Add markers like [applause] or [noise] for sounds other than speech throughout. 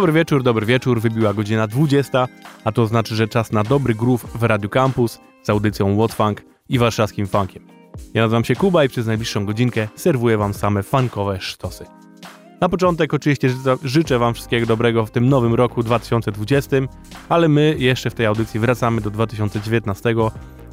Dobry wieczór, dobry wieczór, wybiła godzina 20, a to znaczy, że czas na dobry groove w Radio Campus z audycją What Funk i warszawskim funkiem. Ja nazywam się Kuba i przez najbliższą godzinkę serwuję wam same funkowe sztosy. Na początek oczywiście życzę wam wszystkiego dobrego w tym nowym roku 2020, ale my jeszcze w tej audycji wracamy do 2019,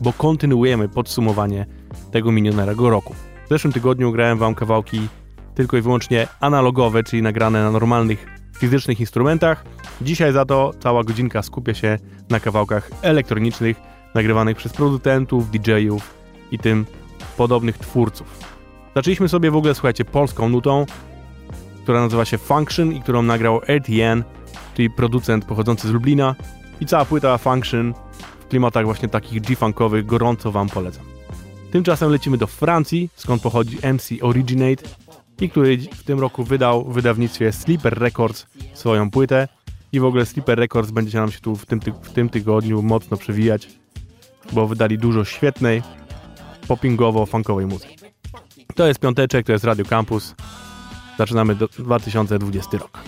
bo kontynuujemy podsumowanie tego minionego roku. W zeszłym tygodniu grałem wam kawałki tylko i wyłącznie analogowe, czyli nagrane na normalnych fizycznych instrumentach. Dzisiaj za to cała godzinka skupia się na kawałkach elektronicznych, nagrywanych przez producentów, DJ-ów i tym podobnych twórców. Zaczęliśmy sobie w ogóle, słuchajcie, polską nutą, która nazywa się Function i którą nagrał RTN, czyli producent pochodzący z Lublina. I cała płyta Function w klimatach właśnie takich G-funkowych gorąco Wam polecam. Tymczasem lecimy do Francji, skąd pochodzi MC Originate i który w tym roku wydał w wydawnictwie Sleeper Records swoją płytę i w ogóle Sleeper Records będzie się nam się tu w tym, ty w tym tygodniu mocno przewijać, bo wydali dużo świetnej, popingowo-funkowej muzyki. To jest piąteczek, to jest Radio Campus. Zaczynamy do 2020 rok.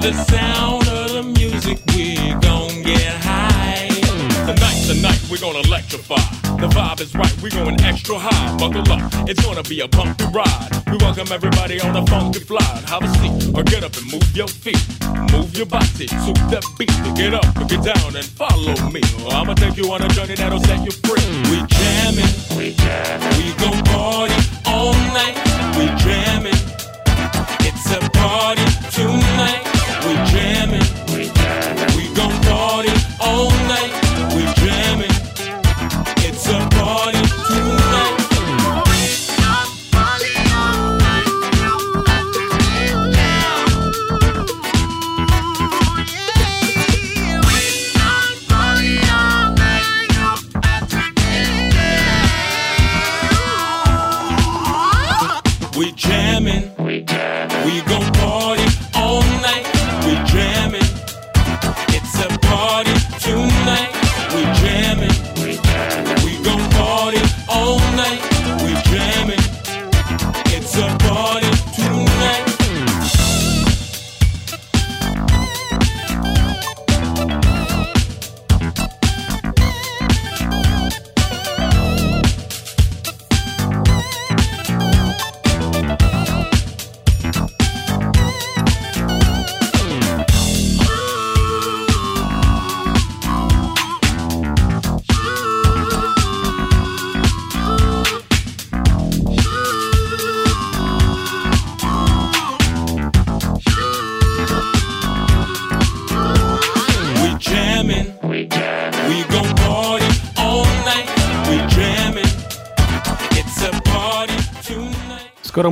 The sound of the music, we gon' get high. Tonight, tonight, we're gonna electrify. The vibe is right, we're going extra high. Buckle up, it's gonna be a bumpy ride. We welcome everybody on the funky fly. Have a seat or get up and move your feet. Move your body to the beat. Get up, get down and follow me. I'ma take you on a journey that'll set you free. We jamming, we jamming, we gon' party all night. We jamming, it's a party tonight. We're jamming.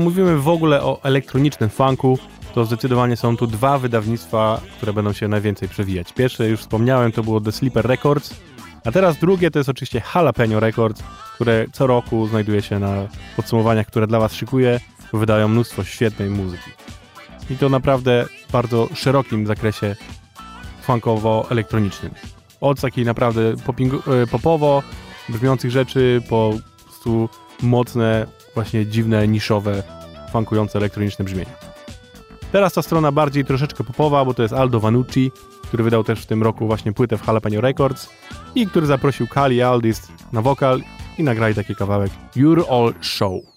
Mówimy w ogóle o elektronicznym funku, to zdecydowanie są tu dwa wydawnictwa, które będą się najwięcej przewijać. Pierwsze, już wspomniałem, to było The Sleeper Records, a teraz drugie to jest oczywiście Jalapeno Records, które co roku znajduje się na podsumowaniach, które dla Was szykuję, wydają mnóstwo świetnej muzyki. I to naprawdę w bardzo szerokim zakresie funkowo-elektronicznym. Od takiej naprawdę e, popowo brzmiących rzeczy po prostu mocne właśnie dziwne, niszowe, funkujące elektroniczne brzmienia. Teraz ta strona bardziej troszeczkę popowa, bo to jest Aldo Vanucci, który wydał też w tym roku właśnie płytę w Jalapeno Records i który zaprosił Kali Aldis na wokal i nagrali taki kawałek You're All Show.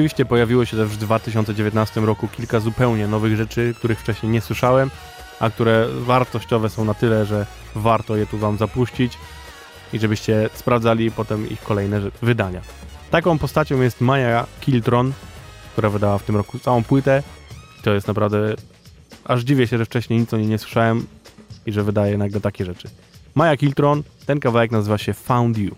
Oczywiście pojawiło się też w 2019 roku kilka zupełnie nowych rzeczy, których wcześniej nie słyszałem, a które wartościowe są na tyle, że warto je tu Wam zapuścić i żebyście sprawdzali potem ich kolejne wydania. Taką postacią jest Maja Kiltron, która wydała w tym roku całą płytę. To jest naprawdę... Aż dziwię się, że wcześniej nic o niej nie słyszałem i że wydaje nagle takie rzeczy. Maja Kiltron, ten kawałek nazywa się Found You.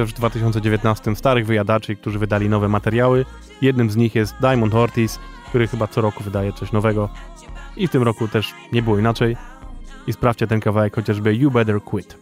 Też w 2019 starych wyjadaczy, którzy wydali nowe materiały. Jednym z nich jest Diamond Ortiz, który chyba co roku wydaje coś nowego. I w tym roku też nie było inaczej. I sprawdźcie ten kawałek chociażby You Better Quit.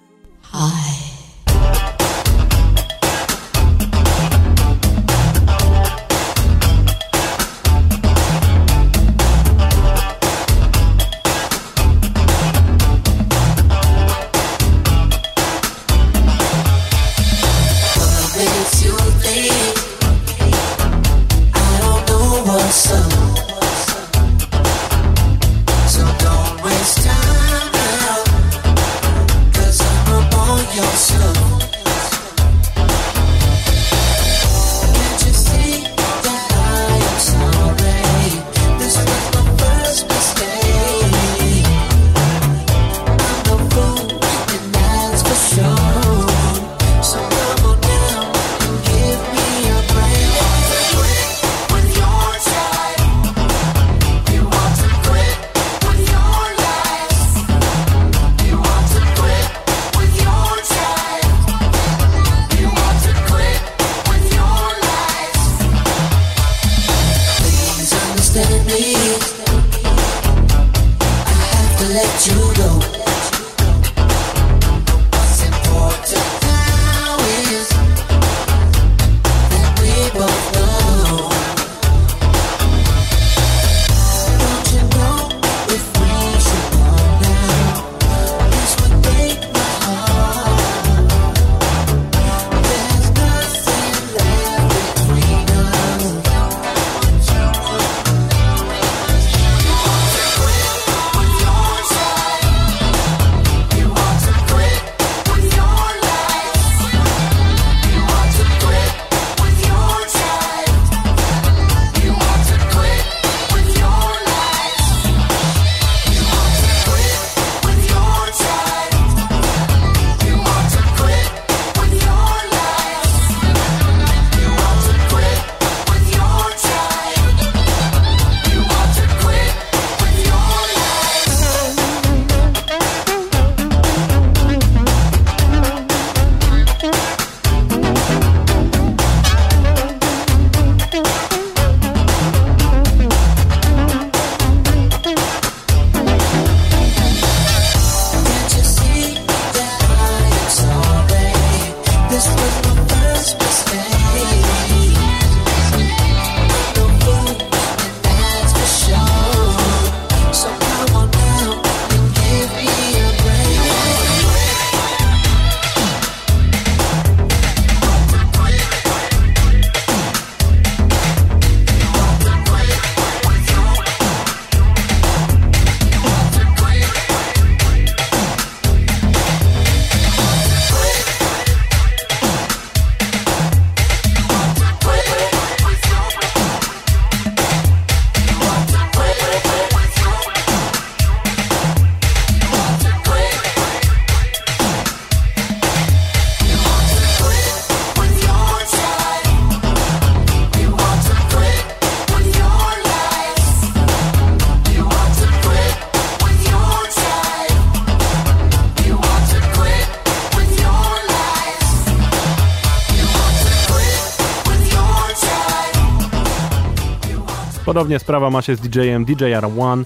Podobnie sprawa ma się z DJ-em DJR1,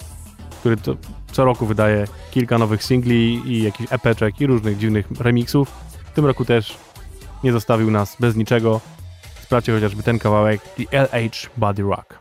który to co roku wydaje kilka nowych singli i jakichś epeczek i różnych dziwnych remixów. W tym roku też nie zostawił nas bez niczego. Sprawdźcie chociażby ten kawałek The LH Body Rock.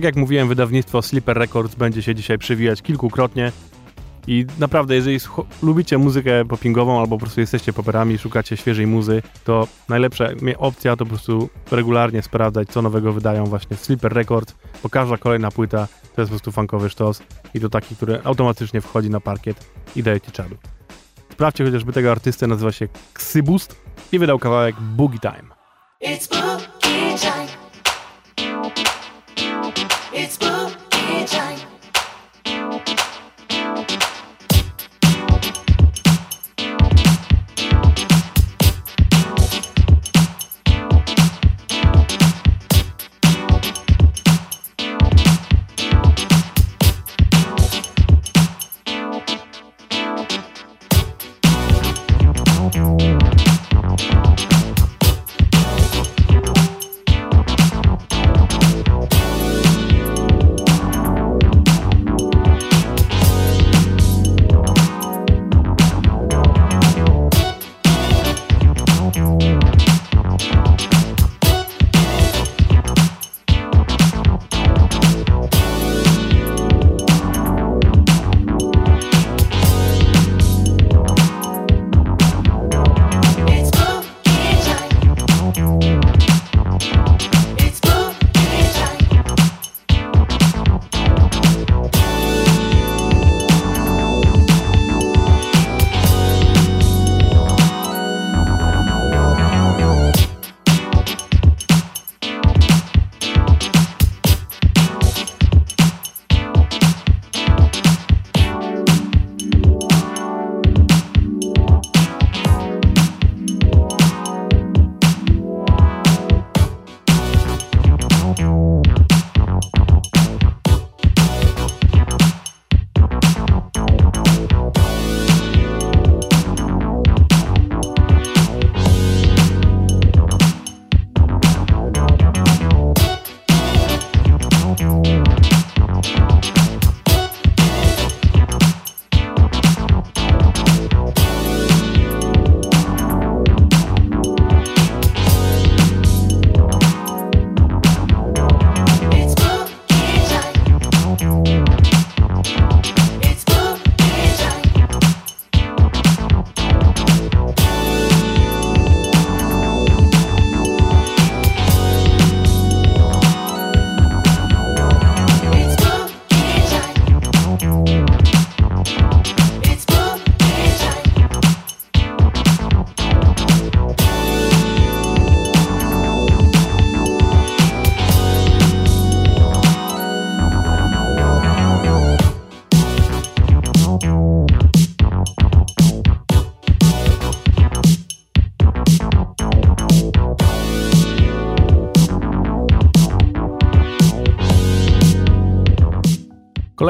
Tak jak mówiłem, wydawnictwo Slipper Records będzie się dzisiaj przywijać kilkukrotnie. I naprawdę, jeżeli lubicie muzykę popingową albo po prostu jesteście poperami, szukacie świeżej muzy, to najlepsza opcja to po prostu regularnie sprawdzać, co nowego wydają właśnie Slipper Records, bo każda kolejna płyta to jest po prostu funkowy sztos i to taki, który automatycznie wchodzi na parkiet i daje ci czadu. Sprawdźcie chociażby tego artystę, nazywa się Xybust i wydał kawałek boogie time.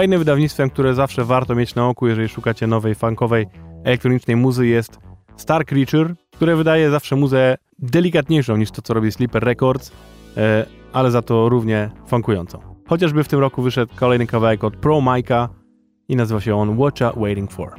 Kolejnym wydawnictwem, które zawsze warto mieć na oku, jeżeli szukacie nowej funkowej elektronicznej muzy jest Star Creature, które wydaje zawsze muzę delikatniejszą niż to, co robi Sleeper Records, e, ale za to równie funkującą. Chociażby w tym roku wyszedł kolejny kawałek od Pro Mike'a i nazywa się on Watcha Waiting For.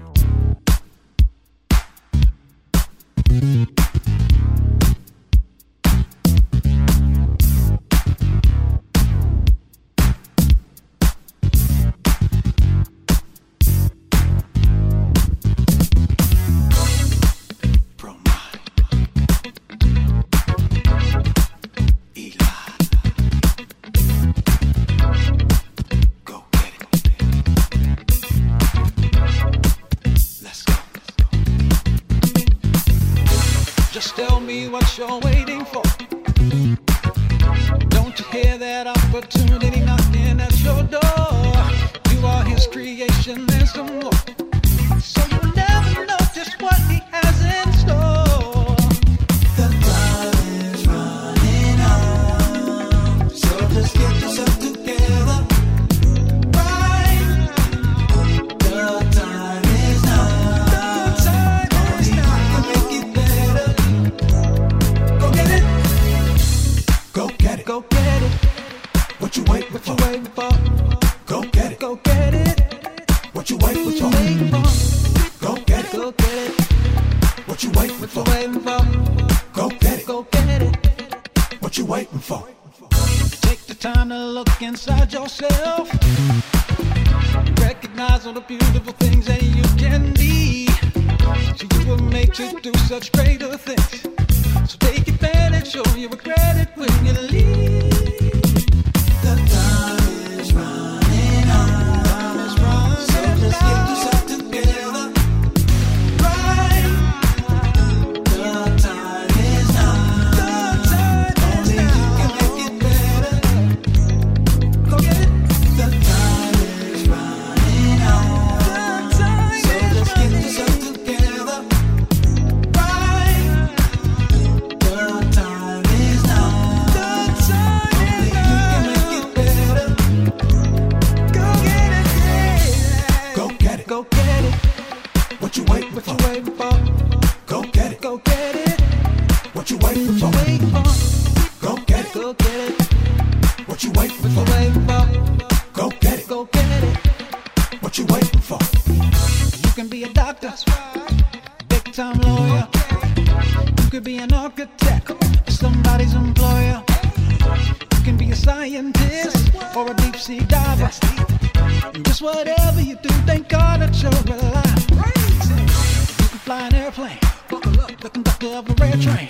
Whatever you do, thank God that you're alive. Crazy. You can fly an airplane, buckle up, the conductor of a red train.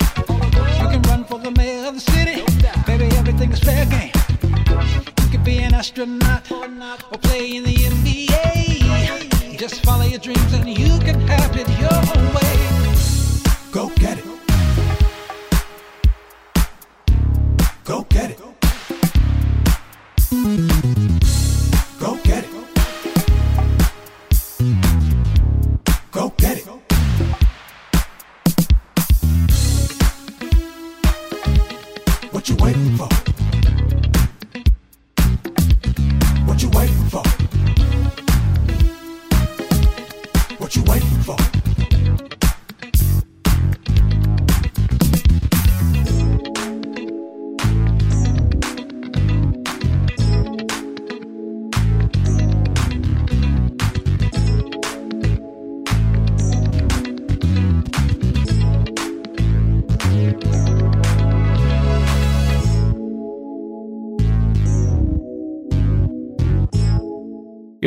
You can run for the mayor of the city. Baby, everything is fair game. You can be an astronaut or play in the NBA. Just follow your dreams and you can have it your own way. Go get it.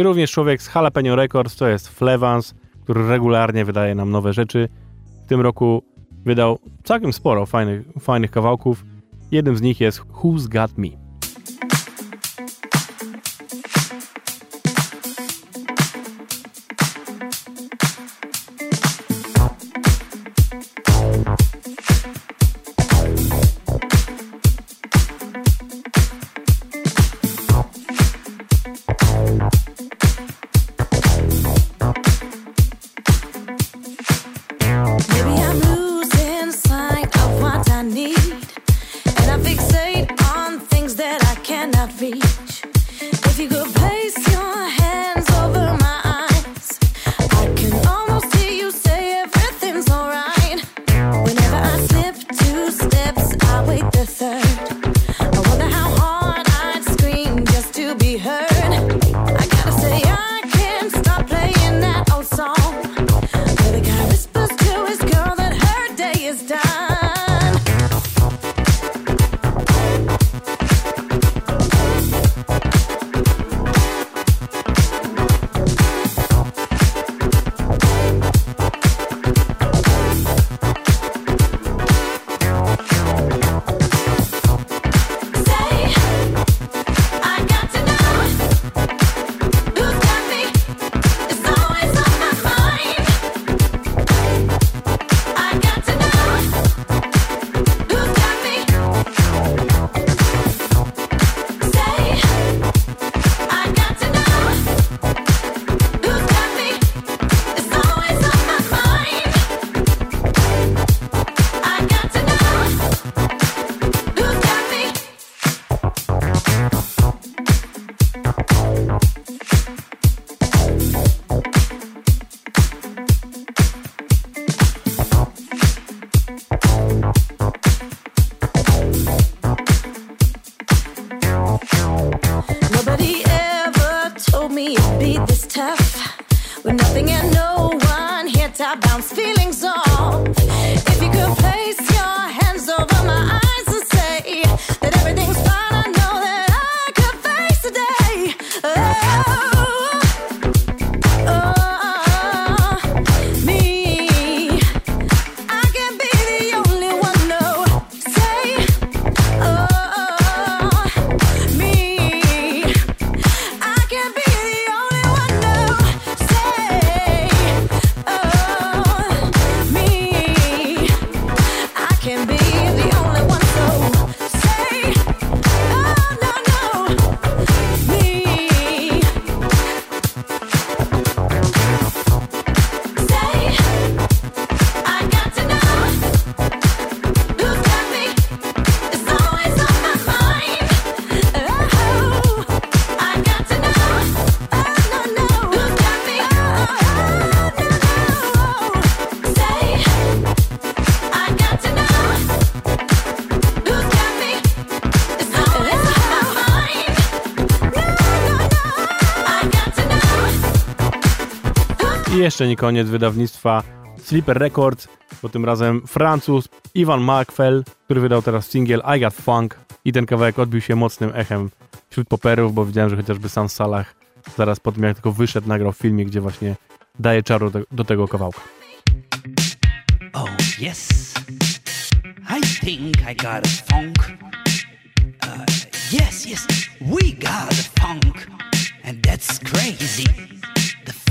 Również człowiek z Jalapeno Records, to jest Flevans, który regularnie wydaje nam nowe rzeczy. W tym roku wydał całkiem sporo fajnych, fajnych kawałków. Jednym z nich jest Who's Got Me. Jeszcze nie koniec wydawnictwa Sleeper Records, bo tym razem Francuz Ivan Markfell, który wydał teraz singiel I Got Funk i ten kawałek odbił się mocnym echem wśród poperów, bo widziałem, że chociażby sam Salah zaraz po tym jak tylko wyszedł nagrał w filmie, gdzie właśnie daje czaru do, do tego kawałka. Oh yes, I think I got a funk. Uh, yes, yes, we got a funk, and that's crazy.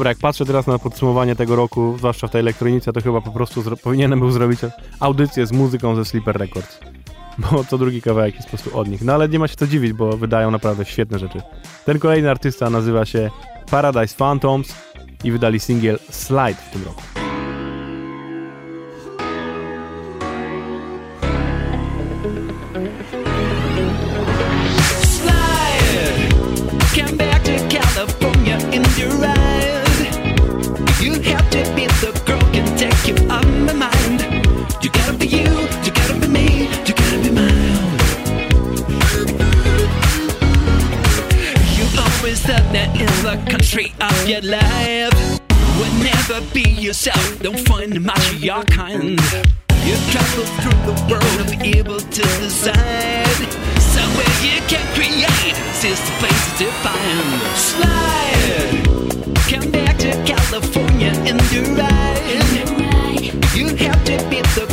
Dobra, jak patrzę teraz na podsumowanie tego roku, zwłaszcza w tej elektronice, to chyba po prostu powinienem był zrobić audycję z muzyką ze Sleeper Records. Bo co drugi kawałek jest po prostu od nich. No ale nie ma się co dziwić, bo wydają naprawdę świetne rzeczy. Ten kolejny artysta nazywa się Paradise Phantoms i wydali singiel Slide w tym roku. Country of your life. Will never be yourself, don't find much of your kind. You travel through the world and be able to decide. Somewhere you can create, is the place to find. Slide, come back to California in the ride. You have to be the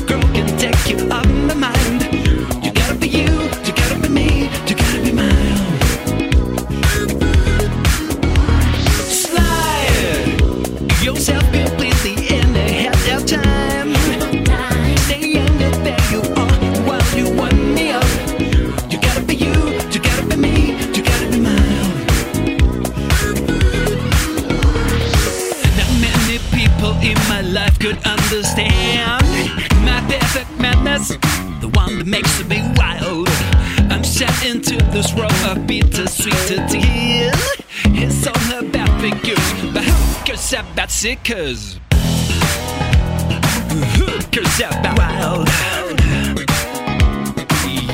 could understand my perfect madness, the one that makes me be wild. I'm set into this world of bittersweet tears. It's all about figures, but who cares about sickers? Who cares about wild?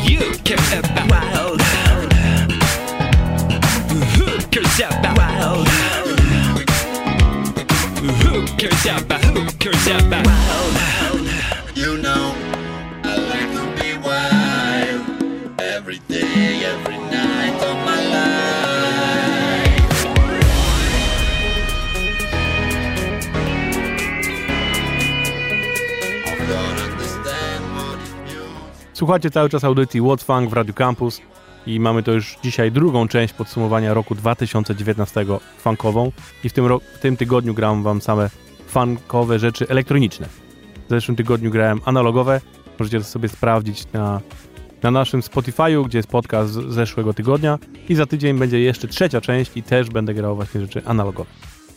You care about wild. Who cares about wild? Who cares about who cares about wild? You know, I like to be wild every day, every night of my life. Słuchacie cały czas audycji What's Funk w Radio Campus i mamy to już dzisiaj drugą część podsumowania roku 2019 funkową i w tym, w tym tygodniu gram wam same funkowe rzeczy elektroniczne. W zeszłym tygodniu grałem analogowe, możecie to sobie sprawdzić na, na naszym Spotify'u, gdzie jest podcast z zeszłego tygodnia i za tydzień będzie jeszcze trzecia część i też będę grał właśnie rzeczy analogowe.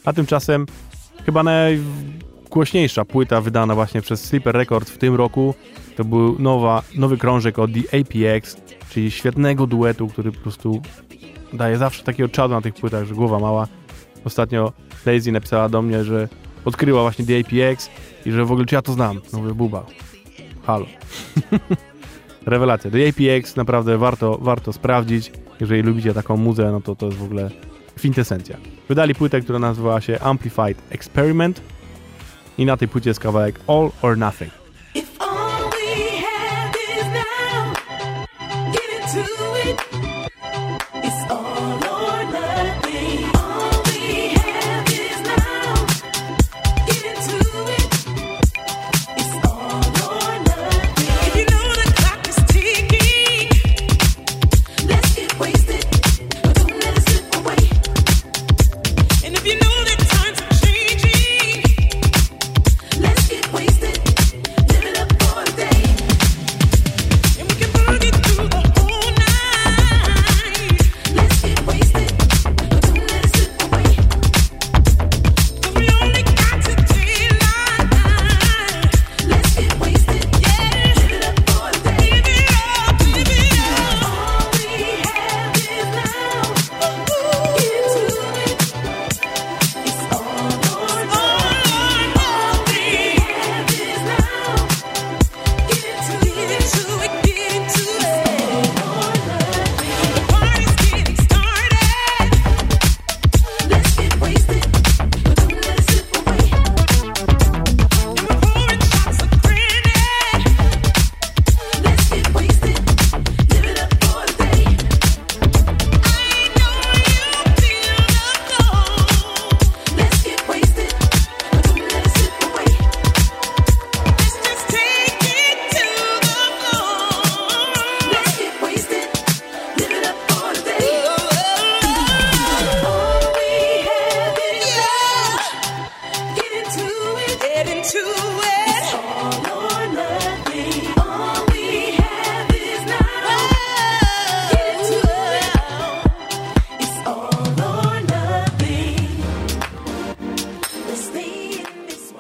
A tymczasem chyba najgłośniejsza płyta wydana właśnie przez Sleeper Records w tym roku to był nowa, nowy krążek od The APX, czyli świetnego duetu, który po prostu daje zawsze takiego czadu na tych płytach, że głowa mała. Ostatnio Daisy napisała do mnie, że odkryła właśnie The APX i że w ogóle czy ja to znam. No mówię, buba, halo. [laughs] Rewelacja. The APX naprawdę warto, warto sprawdzić. Jeżeli lubicie taką muzę, no to to jest w ogóle kwintesencja. Wydali płytę, która nazywała się Amplified Experiment i na tej płycie jest kawałek All or Nothing.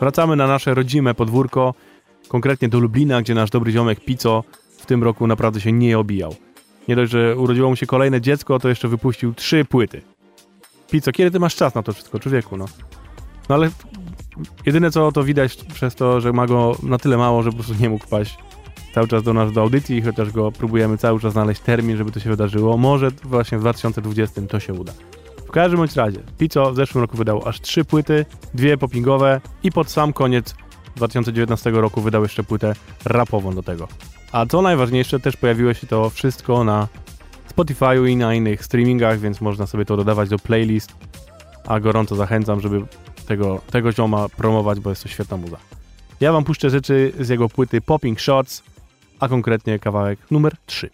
Wracamy na nasze rodzime podwórko, konkretnie do Lublina, gdzie nasz dobry ziomek Pico w tym roku naprawdę się nie obijał. Nie dość, że urodziło mu się kolejne dziecko, to jeszcze wypuścił trzy płyty. Pico, kiedy ty masz czas na to wszystko, człowieku, no? No ale jedyne co to widać przez to, że ma go na tyle mało, że po prostu nie mógł paść cały czas do nas do audycji, chociaż go próbujemy cały czas znaleźć termin, żeby to się wydarzyło. Może właśnie w 2020 to się uda. Każdym bądź razie, Pico w zeszłym roku wydał aż trzy płyty, dwie popingowe i pod sam koniec 2019 roku wydał jeszcze płytę rapową do tego. A co najważniejsze, też pojawiło się to wszystko na Spotify'u i na innych streamingach, więc można sobie to dodawać do playlist, a gorąco zachęcam, żeby tego, tego zioma promować, bo jest to świetna muza. Ja wam puszczę rzeczy z jego płyty Popping Shots, a konkretnie kawałek numer 3.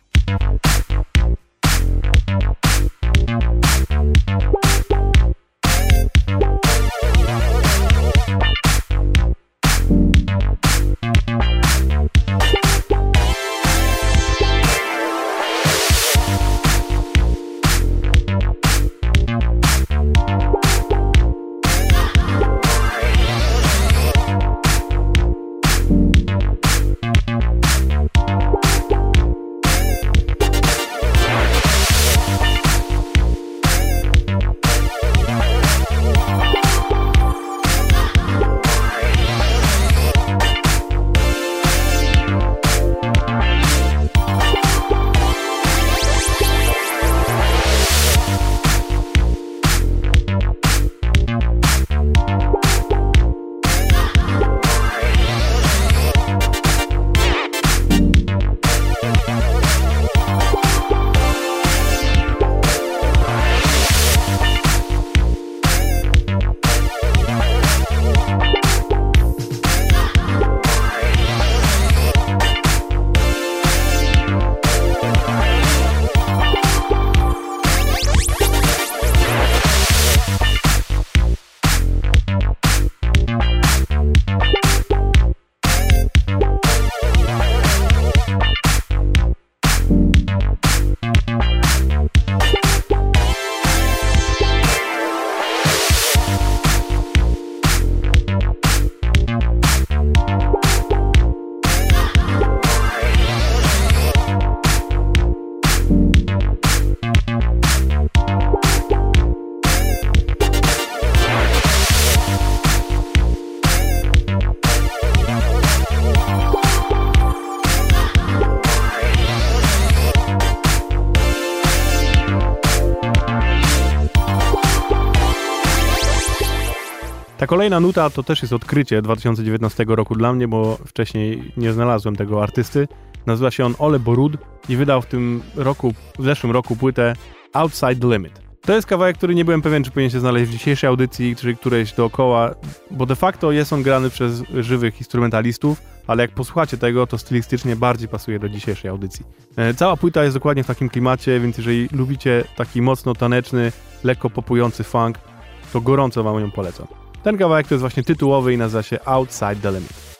Kolejna nuta to też jest odkrycie 2019 roku dla mnie, bo wcześniej nie znalazłem tego artysty. Nazywa się on Ole Borud i wydał w tym roku, w zeszłym roku płytę Outside the Limit. To jest kawałek, który nie byłem pewien, czy powinien się znaleźć w dzisiejszej audycji, czy którejś dookoła, bo de facto jest on grany przez żywych instrumentalistów, ale jak posłuchacie tego, to stylistycznie bardziej pasuje do dzisiejszej audycji. E, cała płyta jest dokładnie w takim klimacie, więc jeżeli lubicie taki mocno taneczny, lekko popujący funk, to gorąco Wam ją polecam. Ten kawałek to jest właśnie tytułowy i nazywa się Outside the Limit.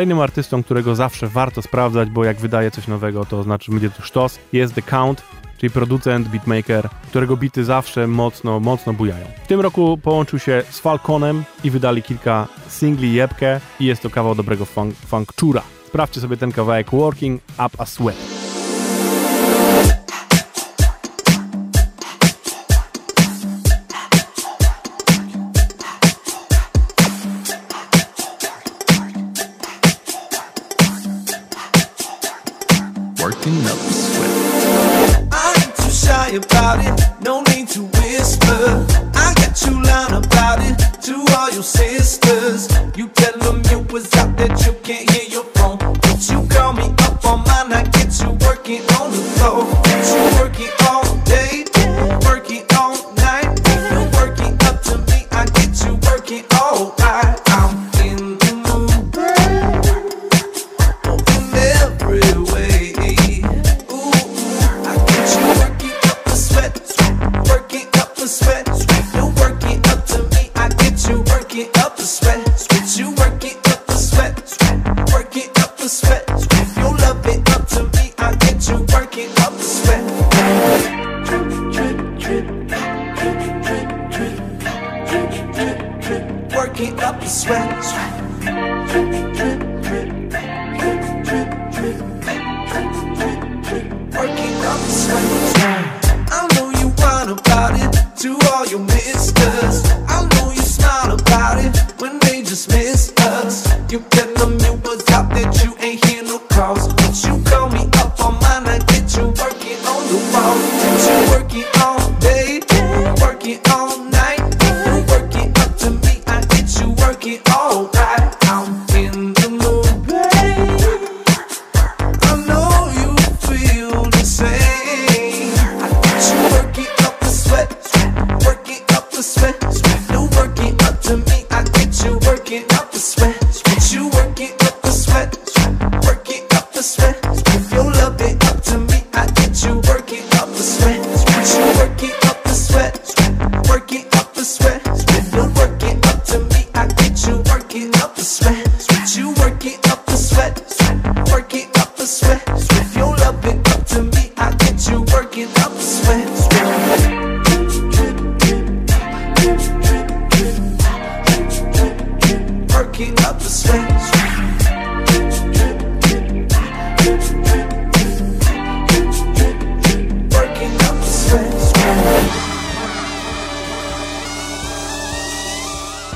Kolejnym artystą, którego zawsze warto sprawdzać, bo jak wydaje coś nowego, to znaczy będzie to sztos, jest The Count, czyli producent, beatmaker, którego bity zawsze mocno, mocno bujają. W tym roku połączył się z Falconem i wydali kilka singli Jebkę i jest to kawał dobrego funk, funkczura. Sprawdźcie sobie ten kawałek Working Up a Sweat.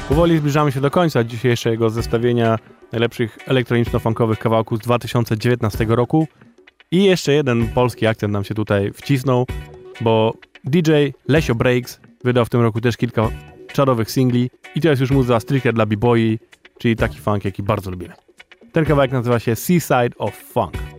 Powoli zbliżamy się do końca dzisiejszego zestawienia najlepszych elektroniczno-funkowych kawałków z 2019 roku. I jeszcze jeden polski akcent nam się tutaj wcisnął, bo DJ Lesio Breaks wydał w tym roku też kilka czarowych singli i to jest już muza stricte dla b-boyi, czyli taki funk, jaki bardzo lubimy. Ten kawałek nazywa się Seaside of Funk.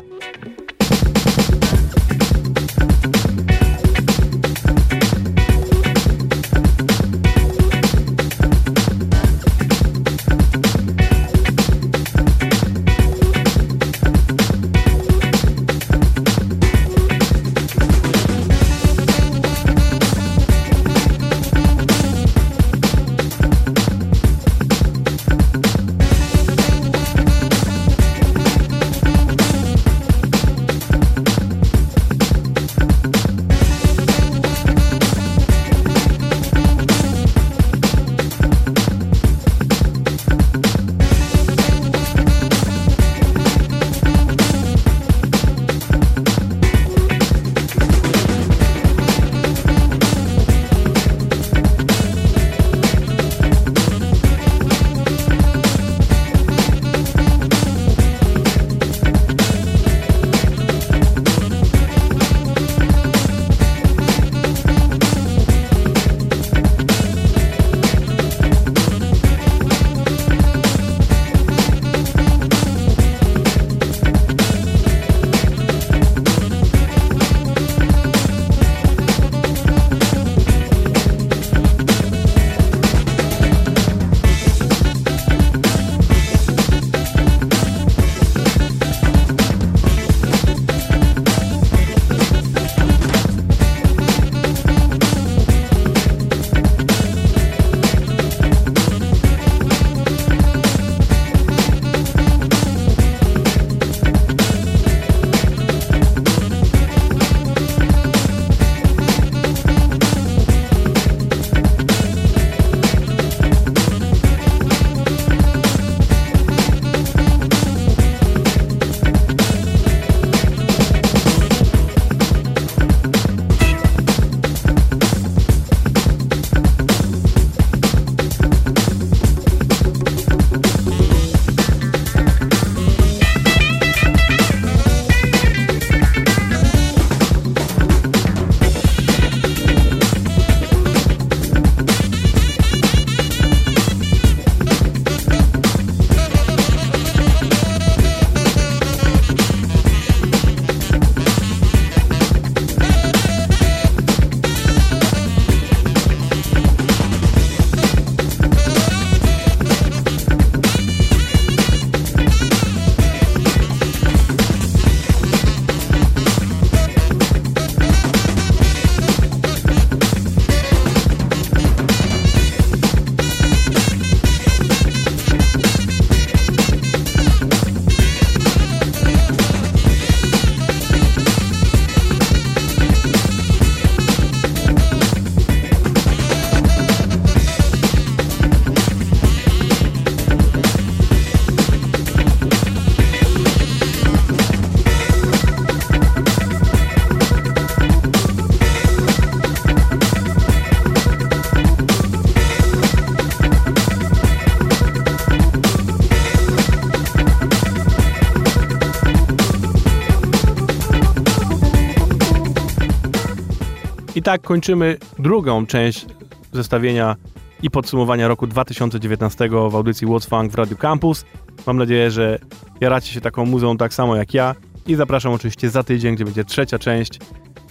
Tak kończymy drugą część zestawienia i podsumowania roku 2019 w audycji What's Funk w Radio Campus. Mam nadzieję, że jaracie się taką muzą tak samo jak ja i zapraszam oczywiście za tydzień, gdzie będzie trzecia część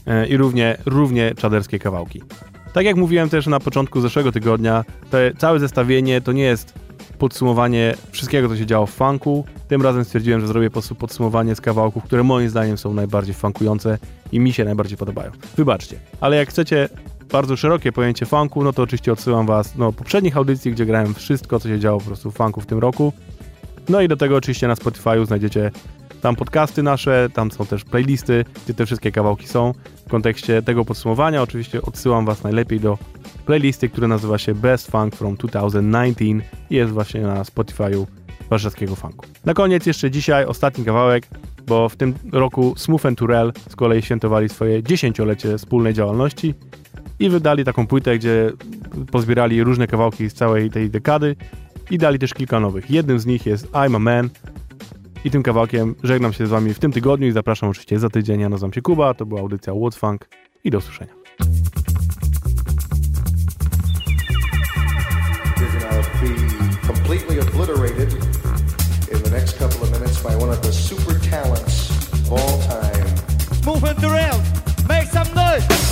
e, i równie, równie czaderskie kawałki. Tak jak mówiłem też na początku zeszłego tygodnia, to całe zestawienie to nie jest podsumowanie wszystkiego, co się działo w funku. Tym razem stwierdziłem, że zrobię po prostu podsumowanie z kawałków, które moim zdaniem są najbardziej funkujące i mi się najbardziej podobają. Wybaczcie. Ale jak chcecie bardzo szerokie pojęcie funku, no to oczywiście odsyłam was do poprzednich audycji, gdzie grałem wszystko, co się działo po prostu w funku w tym roku. No i do tego oczywiście na Spotify'u znajdziecie tam podcasty nasze, tam są też playlisty, gdzie te wszystkie kawałki są. W kontekście tego podsumowania oczywiście odsyłam Was najlepiej do playlisty, która nazywa się Best Funk from 2019 i jest właśnie na Spotify'u warszawskiego funku. Na koniec jeszcze dzisiaj ostatni kawałek, bo w tym roku Smooth and Turel z kolei świętowali swoje dziesięciolecie wspólnej działalności i wydali taką płytę, gdzie pozbierali różne kawałki z całej tej dekady i dali też kilka nowych. Jednym z nich jest I'm a Man, i tym kawałkiem żegnam się z wami w tym tygodniu i zapraszam oczywiście za tydzień. Ja nazywam się Kuba, to była audycja What Funk i do usłyszenia. completely obliterated in the next couple of minutes by one of the super talents of all time. Around. Make some noise.